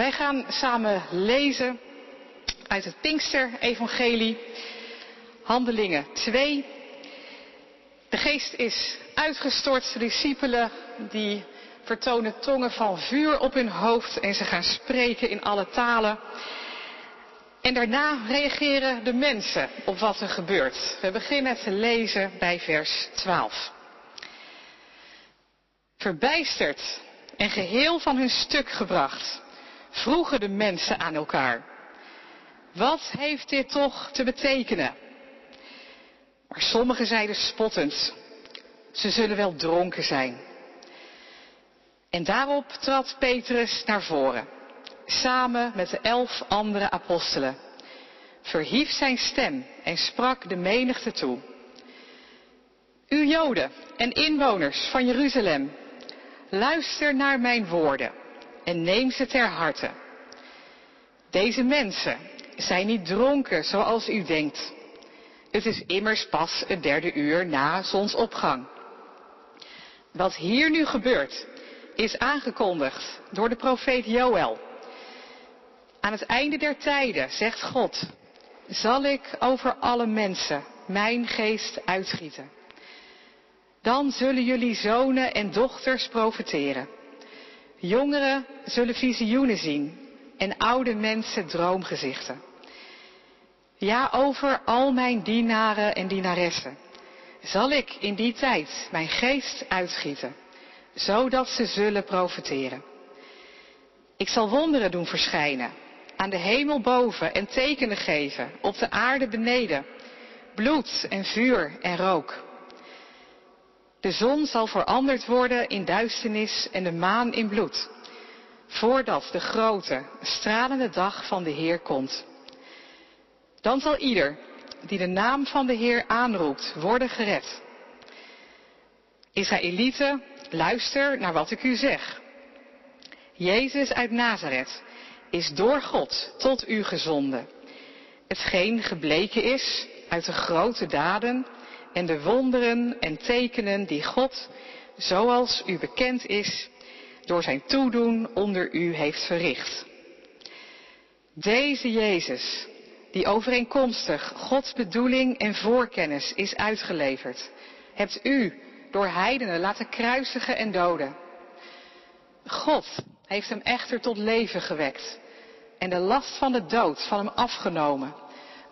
Wij gaan samen lezen uit het Pinkster-evangelie, Handelingen 2. De geest is uitgestort, de discipelen die vertonen tongen van vuur op hun hoofd en ze gaan spreken in alle talen. En daarna reageren de mensen op wat er gebeurt. We beginnen te lezen bij vers 12. Verbijsterd en geheel van hun stuk gebracht, vroegen de mensen aan elkaar. Wat heeft dit toch te betekenen? Maar sommigen zeiden spottend, ze zullen wel dronken zijn. En daarop trad Petrus naar voren, samen met de elf andere apostelen, verhief zijn stem en sprak de menigte toe. U Joden en inwoners van Jeruzalem, luister naar mijn woorden en neem ze ter harte. Deze mensen zijn niet dronken zoals u denkt. Het is immers pas het derde uur na zonsopgang. Wat hier nu gebeurt, is aangekondigd door de profeet Joël. Aan het einde der tijden, zegt God, zal ik over alle mensen mijn geest uitgieten. Dan zullen jullie zonen en dochters profeteren. Jongeren zullen visioenen zien en oude mensen droomgezichten. Ja, over al mijn dienaren en dienaressen zal ik in die tijd mijn geest uitgieten, zodat ze zullen profeteren. Ik zal wonderen doen verschijnen, aan de hemel boven en tekenen geven, op de aarde beneden, bloed en vuur en rook. De zon zal veranderd worden in duisternis en de maan in bloed, voordat de grote, stralende dag van de Heer komt. Dan zal ieder die de naam van de Heer aanroept worden gered. Israëlieten, luister naar wat ik u zeg. Jezus uit Nazareth is door God tot u gezonden. Hetgeen gebleken is uit de grote daden en de wonderen en tekenen die God, zoals u bekend is, door zijn toedoen onder u heeft verricht. Deze Jezus, die overeenkomstig Gods bedoeling en voorkennis is uitgeleverd, hebt u door heidenen laten kruisigen en doden. God heeft hem echter tot leven gewekt en de last van de dood van hem afgenomen,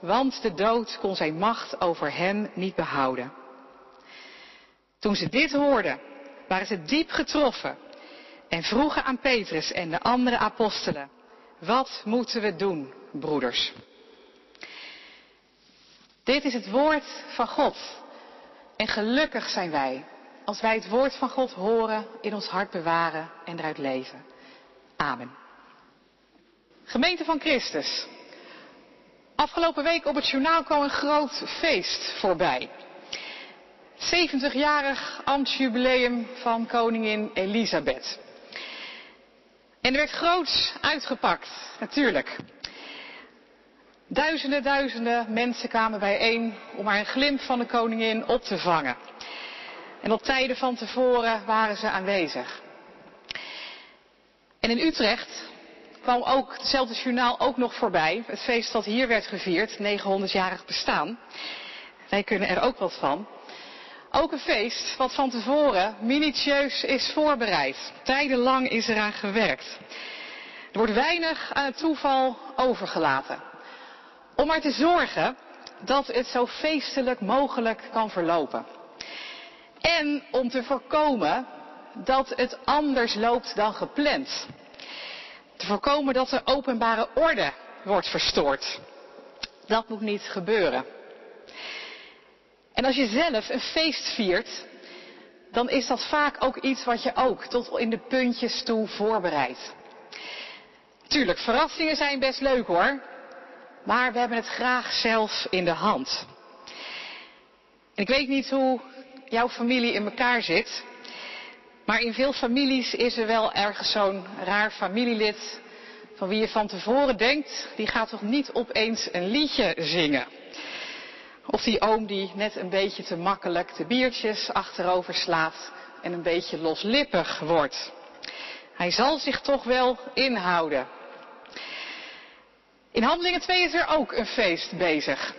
want de dood kon zijn macht over hem niet behouden. Toen ze dit hoorden, waren ze diep getroffen en vroegen aan Petrus en de andere apostelen, wat moeten we doen, broeders? Dit is het woord van God. En gelukkig zijn wij als wij het woord van God horen, in ons hart bewaren en eruit leven. Amen. Gemeente van Christus. Afgelopen week op het journaal kwam een groot feest voorbij. 70-jarig ambtsjubileum van koningin Elisabeth. En er werd groots uitgepakt, natuurlijk. Duizenden, duizenden mensen kwamen bijeen om maar een glimp van de koningin op te vangen. En op tijden van tevoren waren ze aanwezig. En in Utrecht kwam ook hetzelfde journaal ook nog voorbij. Het feest dat hier werd gevierd, 900-jarig bestaan. Wij kunnen er ook wat van. Ook een feest wat van tevoren minutieus is voorbereid. Tijdenlang is eraan gewerkt. Er wordt weinig aan het toeval overgelaten. Om maar te zorgen dat het zo feestelijk mogelijk kan verlopen. En om te voorkomen dat het anders loopt dan gepland. Te voorkomen dat de openbare orde wordt verstoord. Dat moet niet gebeuren. En als je zelf een feest viert, dan is dat vaak ook iets wat je ook tot in de puntjes toe voorbereidt. Tuurlijk, verrassingen zijn best leuk hoor. Maar we hebben het graag zelf in de hand. En ik weet niet hoe jouw familie in elkaar zit. Maar in veel families is er wel ergens zo'n raar familielid van wie je van tevoren denkt, die gaat toch niet opeens een liedje zingen. Of die oom die net een beetje te makkelijk de biertjes achterover slaat en een beetje loslippig wordt. Hij zal zich toch wel inhouden. In Handelingen 2 is er ook een feest bezig.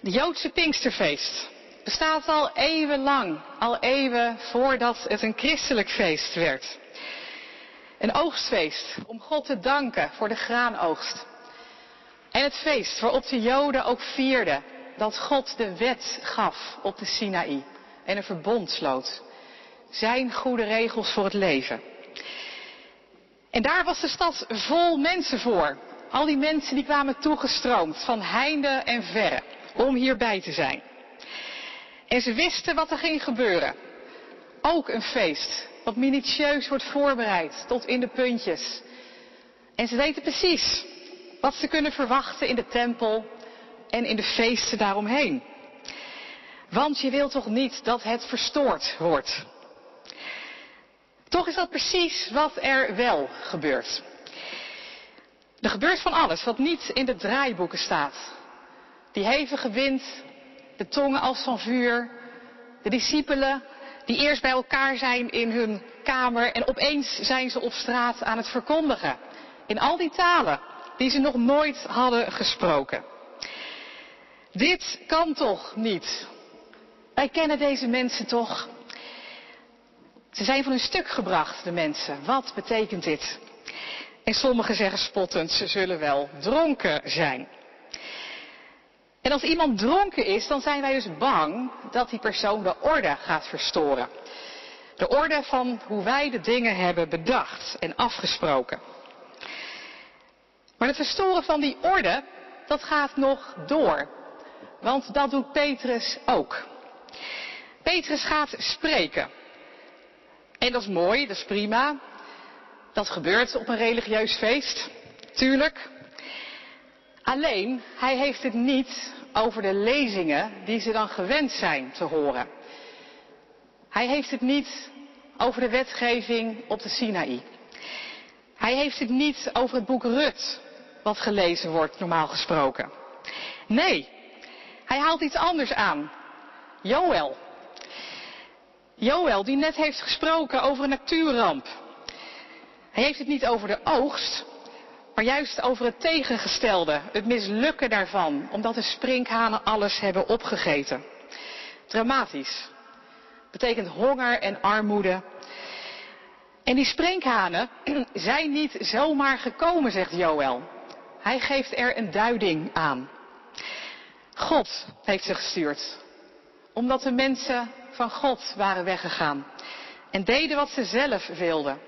De Joodse Pinksterfeest bestaat al eeuwenlang, al eeuwen voordat het een christelijk feest werd. Een oogstfeest om God te danken voor de graanoogst. En het feest waarop de Joden ook vierden dat God de wet gaf op de Sinaï en een verbond sloot. Zijn goede regels voor het leven. En daar was de stad vol mensen voor. Al die mensen die kwamen toegestroomd van heinde en verre om hierbij te zijn. En ze wisten wat er ging gebeuren. Ook een feest wat minutieus wordt voorbereid tot in de puntjes. En ze weten precies wat ze kunnen verwachten in de tempel en in de feesten daaromheen. Want je wilt toch niet dat het verstoord wordt. Toch is dat precies wat er wel gebeurt. Er gebeurt van alles wat niet in de draaiboeken staat. Die hevige wind, de tongen als van vuur, de discipelen die eerst bij elkaar zijn in hun kamer en opeens zijn ze op straat aan het verkondigen. In al die talen die ze nog nooit hadden gesproken. Dit kan toch niet? Wij kennen deze mensen toch? Ze zijn van hun stuk gebracht, de mensen. Wat betekent dit? En sommigen zeggen spottend, ze zullen wel dronken zijn. En als iemand dronken is, dan zijn wij dus bang dat die persoon de orde gaat verstoren. De orde van hoe wij de dingen hebben bedacht en afgesproken. Maar het verstoren van die orde, dat gaat nog door. Want dat doet Petrus ook. Petrus gaat spreken. En dat is mooi, dat is prima. Dat gebeurt op een religieus feest, tuurlijk. Alleen, hij heeft het niet over de lezingen die ze dan gewend zijn te horen. Hij heeft het niet over de wetgeving op de Sinaï. Hij heeft het niet over het boek Rut, wat gelezen wordt normaal gesproken. Nee, hij haalt iets anders aan. Joël. Joël, die net heeft gesproken over een natuurramp. Hij heeft het niet over de oogst, maar juist over het tegengestelde, het mislukken daarvan, omdat de sprinkhanen alles hebben opgegeten. Dramatisch. Betekent honger en armoede. En die sprinkhanen zijn niet zomaar gekomen, zegt Joël. Hij geeft er een duiding aan. God heeft ze gestuurd. Omdat de mensen van God waren weggegaan. En deden wat ze zelf wilden.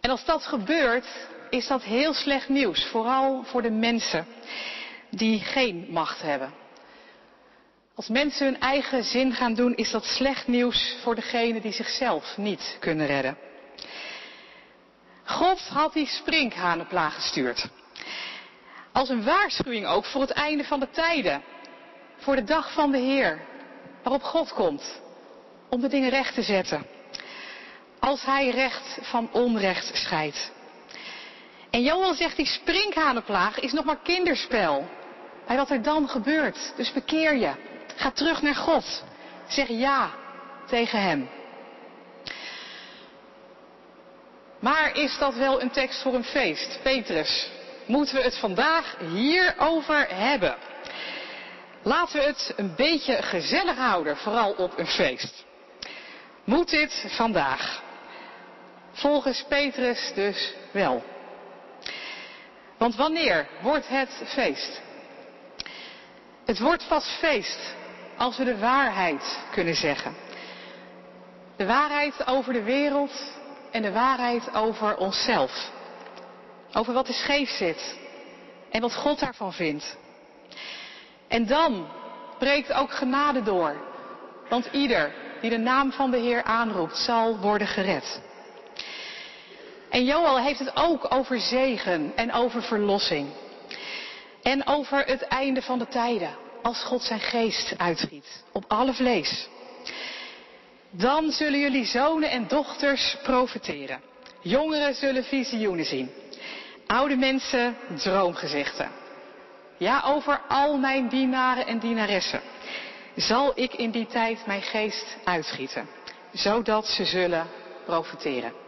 En als dat gebeurt, is dat heel slecht nieuws. Vooral voor de mensen die geen macht hebben. Als mensen hun eigen zin gaan doen, is dat slecht nieuws voor degenen die zichzelf niet kunnen redden. God had die sprinkhanenplaag gestuurd. Als een waarschuwing ook voor het einde van de tijden. Voor de dag van de Heer. Waarop God komt. Om de dingen recht te zetten. Als hij recht van onrecht scheidt. En Joel zegt die sprinkhanenplaag is nog maar kinderspel. Bij wat er dan gebeurt. Dus bekeer je. Ga terug naar God. Zeg ja tegen hem. Maar is dat wel een tekst voor een feest? Petrus, moeten we het vandaag hierover hebben? Laten we het een beetje gezellig houden, vooral op een feest. Moet dit vandaag? Volgens Petrus dus wel. Want wanneer wordt het feest? Het wordt pas feest als we de waarheid kunnen zeggen. De waarheid over de wereld en de waarheid over onszelf. Over wat er scheef zit en wat God daarvan vindt. En dan breekt ook genade door. Want ieder die de naam van de Heer aanroept, zal worden gered. En Joel heeft het ook over zegen en over verlossing. En over het einde van de tijden, als God zijn geest uitgiet op alle vlees. Dan zullen jullie zonen en dochters profiteren. Jongeren zullen visioenen zien. Oude mensen droomgezichten. Ja, over al mijn dienaren en dienaressen zal ik in die tijd mijn geest uitgieten, zodat ze zullen profiteren.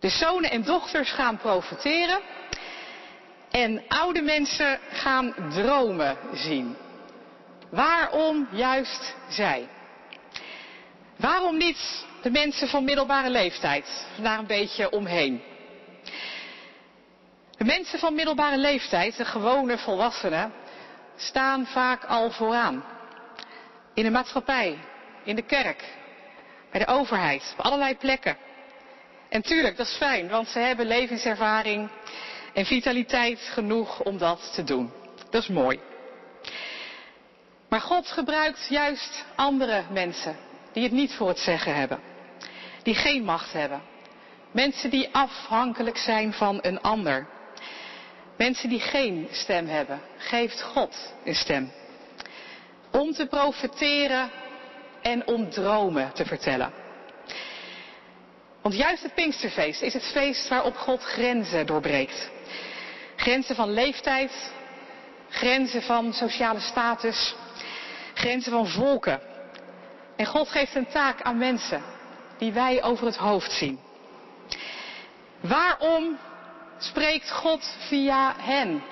De zonen en dochters gaan profiteren En oude mensen gaan dromen zien. Waarom juist zij? Waarom niet de mensen van middelbare leeftijd? Daar een beetje omheen. De mensen van middelbare leeftijd, de gewone volwassenen, staan vaak al vooraan. In de maatschappij, in de kerk, bij de overheid, op allerlei plekken. En tuurlijk, dat is fijn, want ze hebben levenservaring en vitaliteit genoeg om dat te doen. Dat is mooi. Maar God gebruikt juist andere mensen die het niet voor het zeggen hebben. Die geen macht hebben. Mensen die afhankelijk zijn van een ander. Mensen die geen stem hebben. Geeft God een stem. Om te profeteren en om dromen te vertellen. Want juist het Pinksterfeest is het feest waarop God grenzen doorbreekt. Grenzen van leeftijd, grenzen van sociale status, grenzen van volken. En God geeft een taak aan mensen die wij over het hoofd zien. Waarom spreekt God via hen?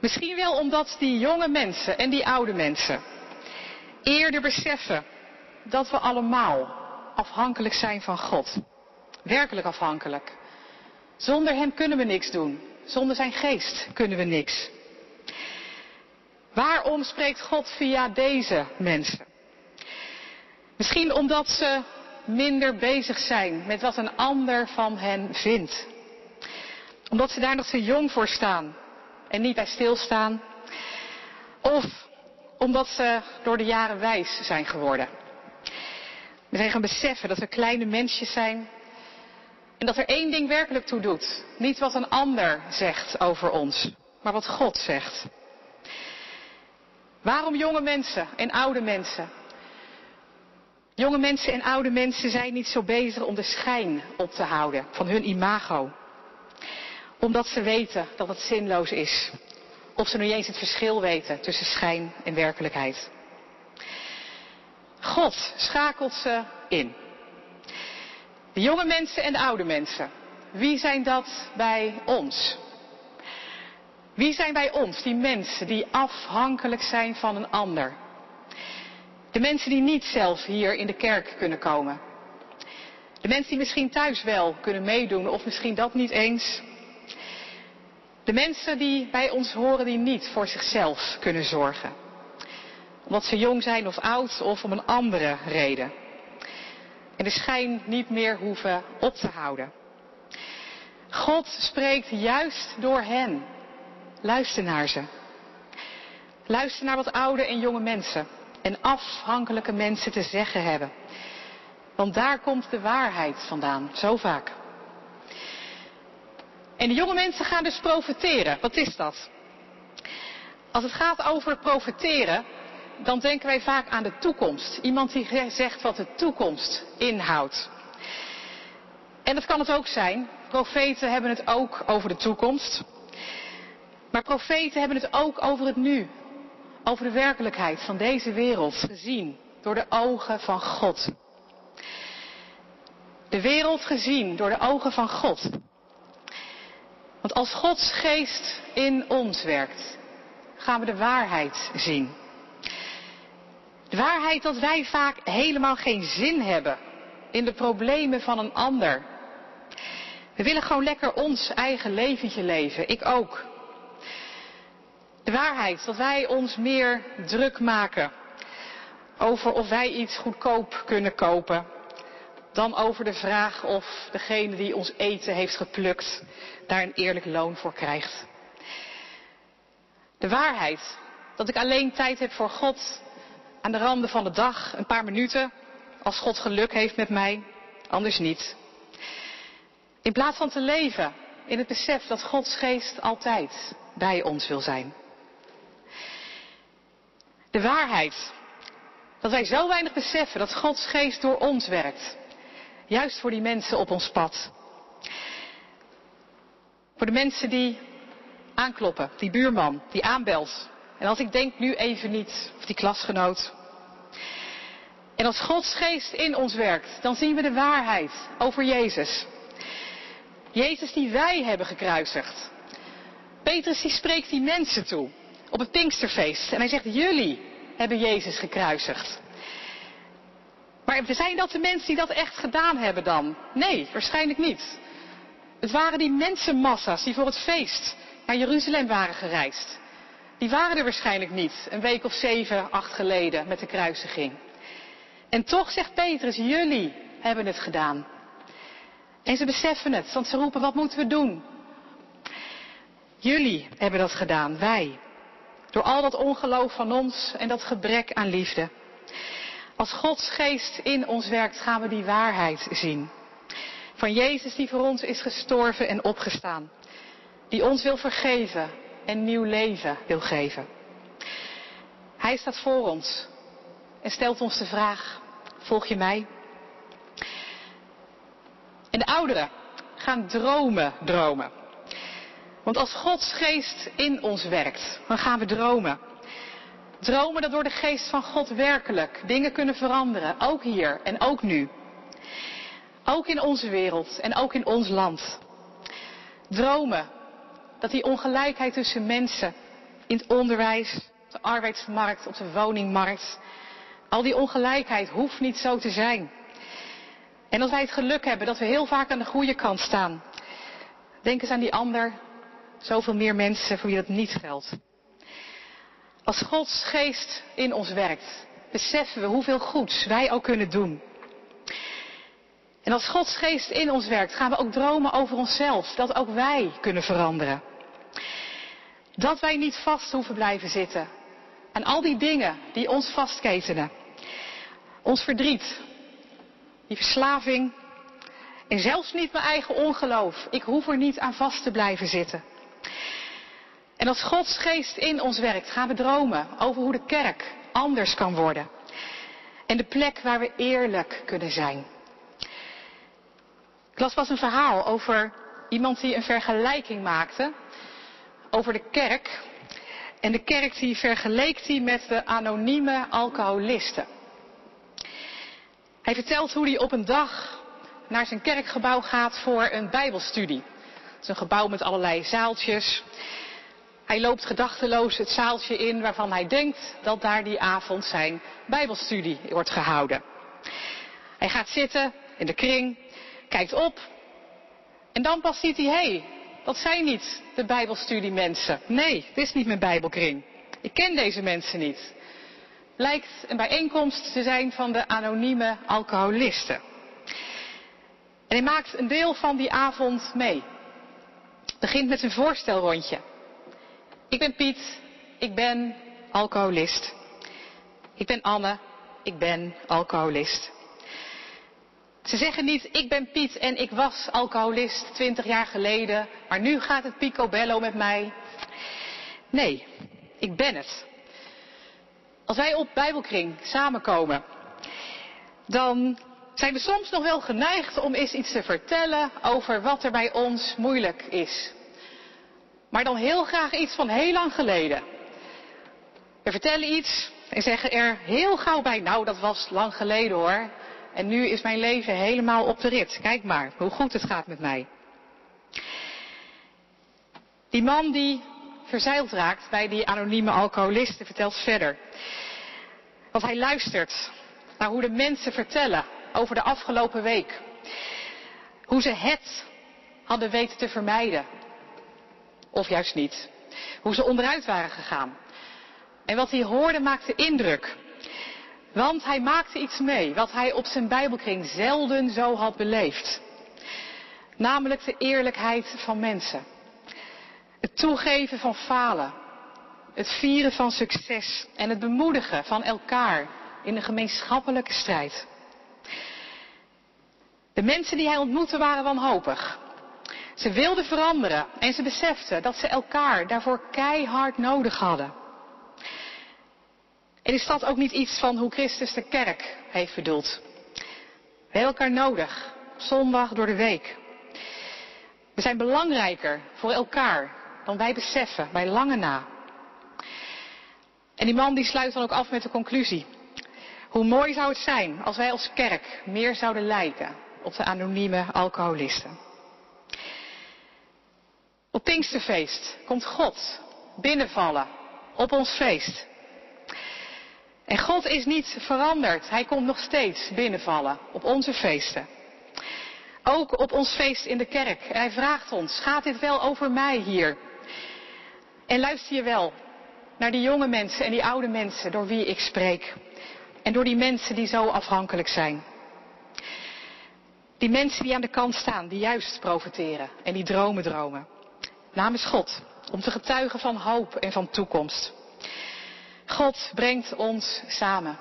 Misschien wel omdat die jonge mensen en die oude mensen eerder beseffen dat we allemaal afhankelijk zijn van God. Werkelijk afhankelijk. Zonder Hem kunnen we niks doen. Zonder Zijn geest kunnen we niks. Waarom spreekt God via deze mensen? Misschien omdat ze minder bezig zijn met wat een ander van hen vindt. Omdat ze daar nog te jong voor staan en niet bij stilstaan. Of omdat ze door de jaren wijs zijn geworden. We zijn gaan beseffen dat we kleine mensjes zijn. En dat er één ding werkelijk toe doet. Niet wat een ander zegt over ons, maar wat God zegt. Waarom jonge mensen en oude mensen? Jonge mensen en oude mensen zijn niet zo bezig om de schijn op te houden van hun imago. Omdat ze weten dat het zinloos is. Of ze nu eens het verschil weten tussen schijn en werkelijkheid. God schakelt ze in. De jonge mensen en de oude mensen. Wie zijn dat bij ons? Wie zijn bij ons die mensen die afhankelijk zijn van een ander? De mensen die niet zelf hier in de kerk kunnen komen. De mensen die misschien thuis wel kunnen meedoen of misschien dat niet eens. De mensen die bij ons horen die niet voor zichzelf kunnen zorgen omdat ze jong zijn of oud of om een andere reden. En de schijn niet meer hoeven op te houden. God spreekt juist door hen. Luister naar ze. Luister naar wat oude en jonge mensen en afhankelijke mensen te zeggen hebben. Want daar komt de waarheid vandaan, zo vaak. En de jonge mensen gaan dus profeteren. Wat is dat? Als het gaat over profeteren, dan denken wij vaak aan de toekomst. Iemand die zegt wat de toekomst inhoudt. En dat kan het ook zijn. Profeten hebben het ook over de toekomst. Maar profeten hebben het ook over het nu. Over de werkelijkheid van deze wereld gezien door de ogen van God. De wereld gezien door de ogen van God. Want als Gods geest in ons werkt, gaan we de waarheid zien. De waarheid dat wij vaak helemaal geen zin hebben in de problemen van een ander. We willen gewoon lekker ons eigen leventje leven, ik ook. De waarheid dat wij ons meer druk maken over of wij iets goedkoop kunnen kopen, dan over de vraag of degene die ons eten heeft geplukt daar een eerlijk loon voor krijgt. De waarheid dat ik alleen tijd heb voor God aan de randen van de dag, een paar minuten, als God geluk heeft met mij, anders niet. In plaats van te leven in het besef dat Gods geest altijd bij ons wil zijn. De waarheid dat wij zo weinig beseffen dat Gods geest door ons werkt. Juist voor die mensen op ons pad. Voor de mensen die aankloppen, die buurman, die aanbelt, en als ik denk nu even niet, of die klasgenoot. En als Gods geest in ons werkt, dan zien we de waarheid over Jezus. Jezus die wij hebben gekruisigd. Petrus die spreekt die mensen toe op het Pinksterfeest. En hij zegt, jullie hebben Jezus gekruisigd. Maar zijn dat de mensen die dat echt gedaan hebben dan? Nee, waarschijnlijk niet. Het waren die mensenmassa's die voor het feest naar Jeruzalem waren gereisd. Die waren er waarschijnlijk niet, een week of zeven, acht geleden met de kruisiging. En toch zegt Petrus, jullie hebben het gedaan. En ze beseffen het, want ze roepen, wat moeten we doen? Jullie hebben dat gedaan, wij. Door al dat ongeloof van ons en dat gebrek aan liefde. Als Gods geest in ons werkt, gaan we die waarheid zien. Van Jezus die voor ons is gestorven en opgestaan. Die ons wil vergeven en nieuw leven wil geven. Hij staat voor ons en stelt ons de vraag, volg je mij? En de ouderen gaan dromen dromen. Want als Gods geest in ons werkt, dan gaan we dromen. Dromen dat door de geest van God werkelijk dingen kunnen veranderen, ook hier en ook nu. Ook in onze wereld en ook in ons land. Dromen dat die ongelijkheid tussen mensen in het onderwijs, op de arbeidsmarkt, op de woningmarkt, al die ongelijkheid hoeft niet zo te zijn. En als wij het geluk hebben dat we heel vaak aan de goede kant staan, denk eens aan die ander, zoveel meer mensen voor wie dat niet geldt. Als Gods geest in ons werkt, beseffen we hoeveel goeds wij ook kunnen doen. En als Gods geest in ons werkt, gaan we ook dromen over onszelf, dat ook wij kunnen veranderen. Dat wij niet vast hoeven blijven zitten aan al die dingen die ons vastketenen. Ons verdriet, die verslaving en zelfs niet mijn eigen ongeloof. Ik hoef er niet aan vast te blijven zitten. En als Gods geest in ons werkt, gaan we dromen over hoe de kerk anders kan worden. En de plek waar we eerlijk kunnen zijn. Ik las pas een verhaal over iemand die een vergelijking maakte over de kerk. En de kerk die vergeleek die met de anonieme alcoholisten. Hij vertelt hoe hij op een dag naar zijn kerkgebouw gaat voor een bijbelstudie. Het is een gebouw met allerlei zaaltjes. Hij loopt gedachteloos het zaaltje in waarvan hij denkt dat daar die avond zijn bijbelstudie wordt gehouden. Hij gaat zitten in de kring, kijkt op en dan pas ziet hij, hé, hey, dat zijn niet de bijbelstudiemensen. Nee, het is niet mijn bijbelkring. Ik ken deze mensen niet. Lijkt een bijeenkomst te zijn van de anonieme alcoholisten. En hij maakt een deel van die avond mee. Begint met een voorstelrondje. Ik ben Piet, ik ben alcoholist. Ik ben Anne, ik ben alcoholist. Ze zeggen niet, ik ben Piet en ik was alcoholist twintig jaar geleden, maar nu gaat het picobello met mij. Nee, ik ben het. Als wij op Bijbelkring samenkomen, dan zijn we soms nog wel geneigd om eens iets te vertellen over wat er bij ons moeilijk is. Maar dan heel graag iets van heel lang geleden. We vertellen iets en zeggen er heel gauw bij, nou dat was lang geleden hoor. En nu is mijn leven helemaal op de rit. Kijk maar hoe goed het gaat met mij. Die man die verzeild raakt bij die anonieme alcoholisten vertelt verder. Want hij luistert naar hoe de mensen vertellen over de afgelopen week. Hoe ze het hadden weten te vermijden. Of juist niet. Hoe ze onderuit waren gegaan. En wat hij hoorde maakte indruk. Want hij maakte iets mee wat hij op zijn Bijbelkring zelden zo had beleefd. Namelijk de eerlijkheid van mensen. Het toegeven van falen. Het vieren van succes en het bemoedigen van elkaar in de gemeenschappelijke strijd. De mensen die hij ontmoette waren wanhopig. Ze wilden veranderen en ze beseften dat ze elkaar daarvoor keihard nodig hadden. En is dat ook niet iets van hoe Christus de kerk heeft bedoeld? We hebben elkaar nodig, zondag door de week. We zijn belangrijker voor elkaar dan wij beseffen, bij lange na. En die man die sluit dan ook af met de conclusie. Hoe mooi zou het zijn als wij als kerk meer zouden lijken op de anonieme alcoholisten. Op Pinksterfeest komt God binnenvallen op ons feest. En God is niet veranderd. Hij komt nog steeds binnenvallen op onze feesten. Ook op ons feest in de kerk. hij vraagt ons, gaat dit wel over mij hier? En luister je wel naar die jonge mensen en die oude mensen door wie ik spreek. En door die mensen die zo afhankelijk zijn. Die mensen die aan de kant staan, die juist profiteren en die dromen dromen. Namens God, om te getuigen van hoop en van toekomst. God brengt ons samen.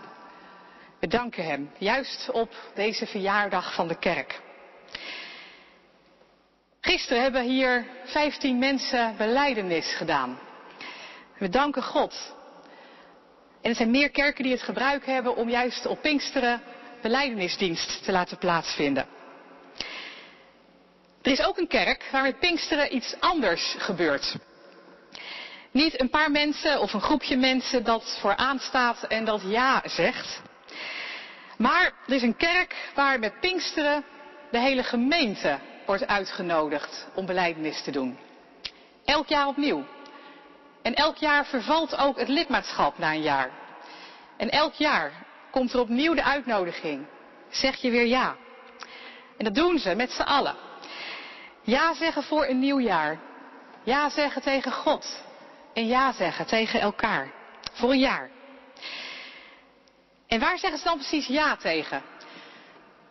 We danken Hem, juist op deze verjaardag van de kerk. Gisteren hebben hier 15 mensen beleidenis gedaan. We danken God. En er zijn meer kerken die het gebruik hebben om juist op Pinksteren beleidenisdienst te laten plaatsvinden. Er is ook een kerk waar met Pinksteren iets anders gebeurt. Niet een paar mensen of een groepje mensen dat vooraan staat en dat ja zegt. Maar er is een kerk waar met Pinksteren de hele gemeente wordt uitgenodigd om beleidenis te doen. Elk jaar opnieuw. En elk jaar vervalt ook het lidmaatschap na een jaar. En elk jaar komt er opnieuw de uitnodiging. Zeg je weer ja. En dat doen ze met z'n allen. Ja zeggen voor een nieuw jaar. Ja zeggen tegen God. En ja zeggen tegen elkaar. Voor een jaar. En waar zeggen ze dan precies ja tegen?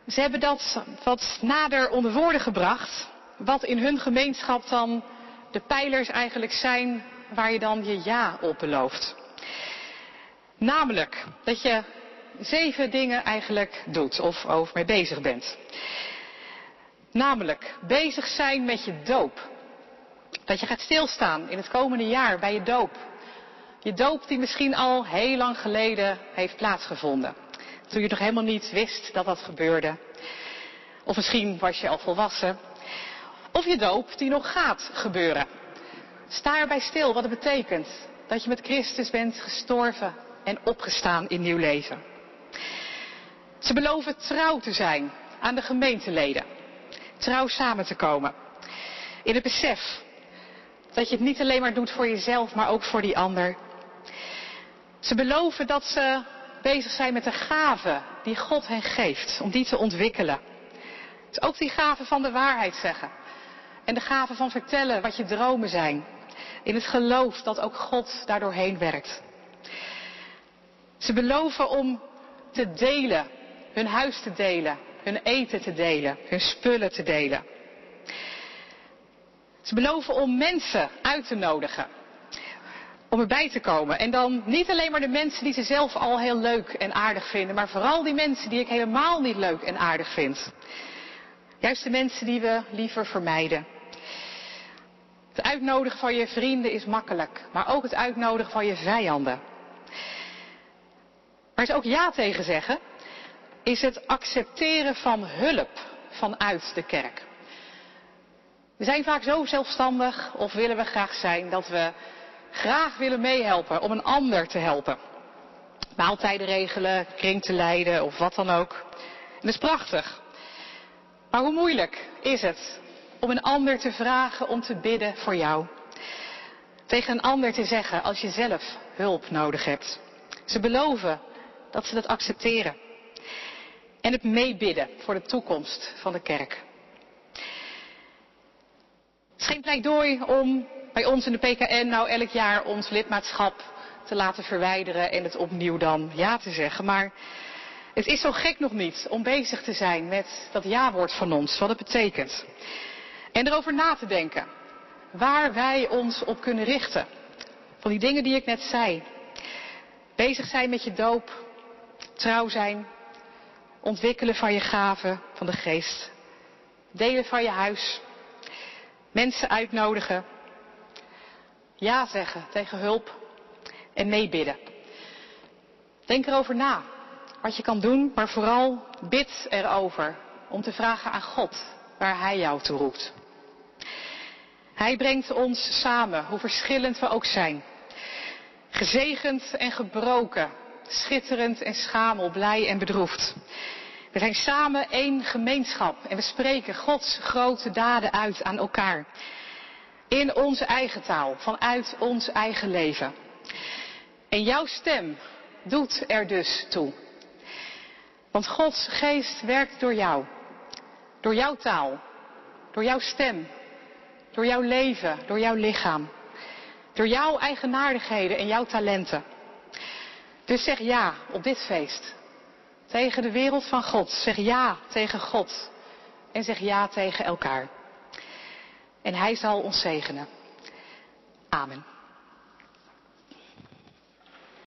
Ze hebben dat wat nader onder woorden gebracht. Wat in hun gemeenschap dan de pijlers eigenlijk zijn waar je dan je ja op belooft. Namelijk dat je zeven dingen eigenlijk doet of over mee bezig bent. Namelijk bezig zijn met je doop. Dat je gaat stilstaan in het komende jaar bij je doop. Je doop die misschien al heel lang geleden heeft plaatsgevonden. Toen je nog helemaal niet wist dat dat gebeurde. Of misschien was je al volwassen. Of je doop die nog gaat gebeuren. Sta erbij stil wat het betekent. Dat je met Christus bent gestorven en opgestaan in nieuw leven. Ze beloven trouw te zijn aan de gemeenteleden. Trouw samen te komen. In het besef dat je het niet alleen maar doet voor jezelf, maar ook voor die ander. Ze beloven dat ze bezig zijn met de gaven die God hen geeft, om die te ontwikkelen. Dus ook die gaven van de waarheid zeggen. En de gaven van vertellen wat je dromen zijn. In het geloof dat ook God daardoorheen werkt. Ze beloven om te delen, hun huis te delen, hun eten te delen, hun spullen te delen. Ze beloven om mensen uit te nodigen. Om erbij te komen. En dan niet alleen maar de mensen die ze zelf al heel leuk en aardig vinden, maar vooral die mensen die ik helemaal niet leuk en aardig vind. Juist de mensen die we liever vermijden. Het uitnodigen van je vrienden is makkelijk, maar ook het uitnodigen van je vijanden. Maar is ook ja tegen zeggen, is het accepteren van hulp vanuit de kerk. We zijn vaak zo zelfstandig, of willen we graag zijn, dat we graag willen meehelpen om een ander te helpen. Maaltijden regelen, kring te leiden of wat dan ook. En dat is prachtig. Maar hoe moeilijk is het om een ander te vragen om te bidden voor jou? Tegen een ander te zeggen als je zelf hulp nodig hebt. Ze beloven dat ze dat accepteren. En het meebidden voor de toekomst van de kerk. Het is geen pleidooi om bij ons in de PKN nou elk jaar ons lidmaatschap te laten verwijderen en het opnieuw dan ja te zeggen. Maar het is zo gek nog niet om bezig te zijn met dat ja-woord van ons, wat het betekent. En erover na te denken waar wij ons op kunnen richten. Van die dingen die ik net zei. Bezig zijn met je doop, trouw zijn, ontwikkelen van je gaven van de geest, delen van je huis, mensen uitnodigen, ja zeggen tegen hulp en meebidden. Denk erover na wat je kan doen, maar vooral bid erover om te vragen aan God waar Hij jou toe roept. Hij brengt ons samen, hoe verschillend we ook zijn. Gezegend en gebroken, schitterend en schamel, blij en bedroefd. We zijn samen één gemeenschap en we spreken Gods grote daden uit aan elkaar. In onze eigen taal, vanuit ons eigen leven. En jouw stem doet er dus toe. Want Gods geest werkt door jou. Door jouw taal. Door jouw stem. Door jouw leven. Door jouw lichaam. Door jouw eigenaardigheden en jouw talenten. Dus zeg ja op dit feest. Tegen de wereld van God. Zeg ja tegen God. En zeg ja tegen elkaar. En Hij zal ons zegenen. Amen.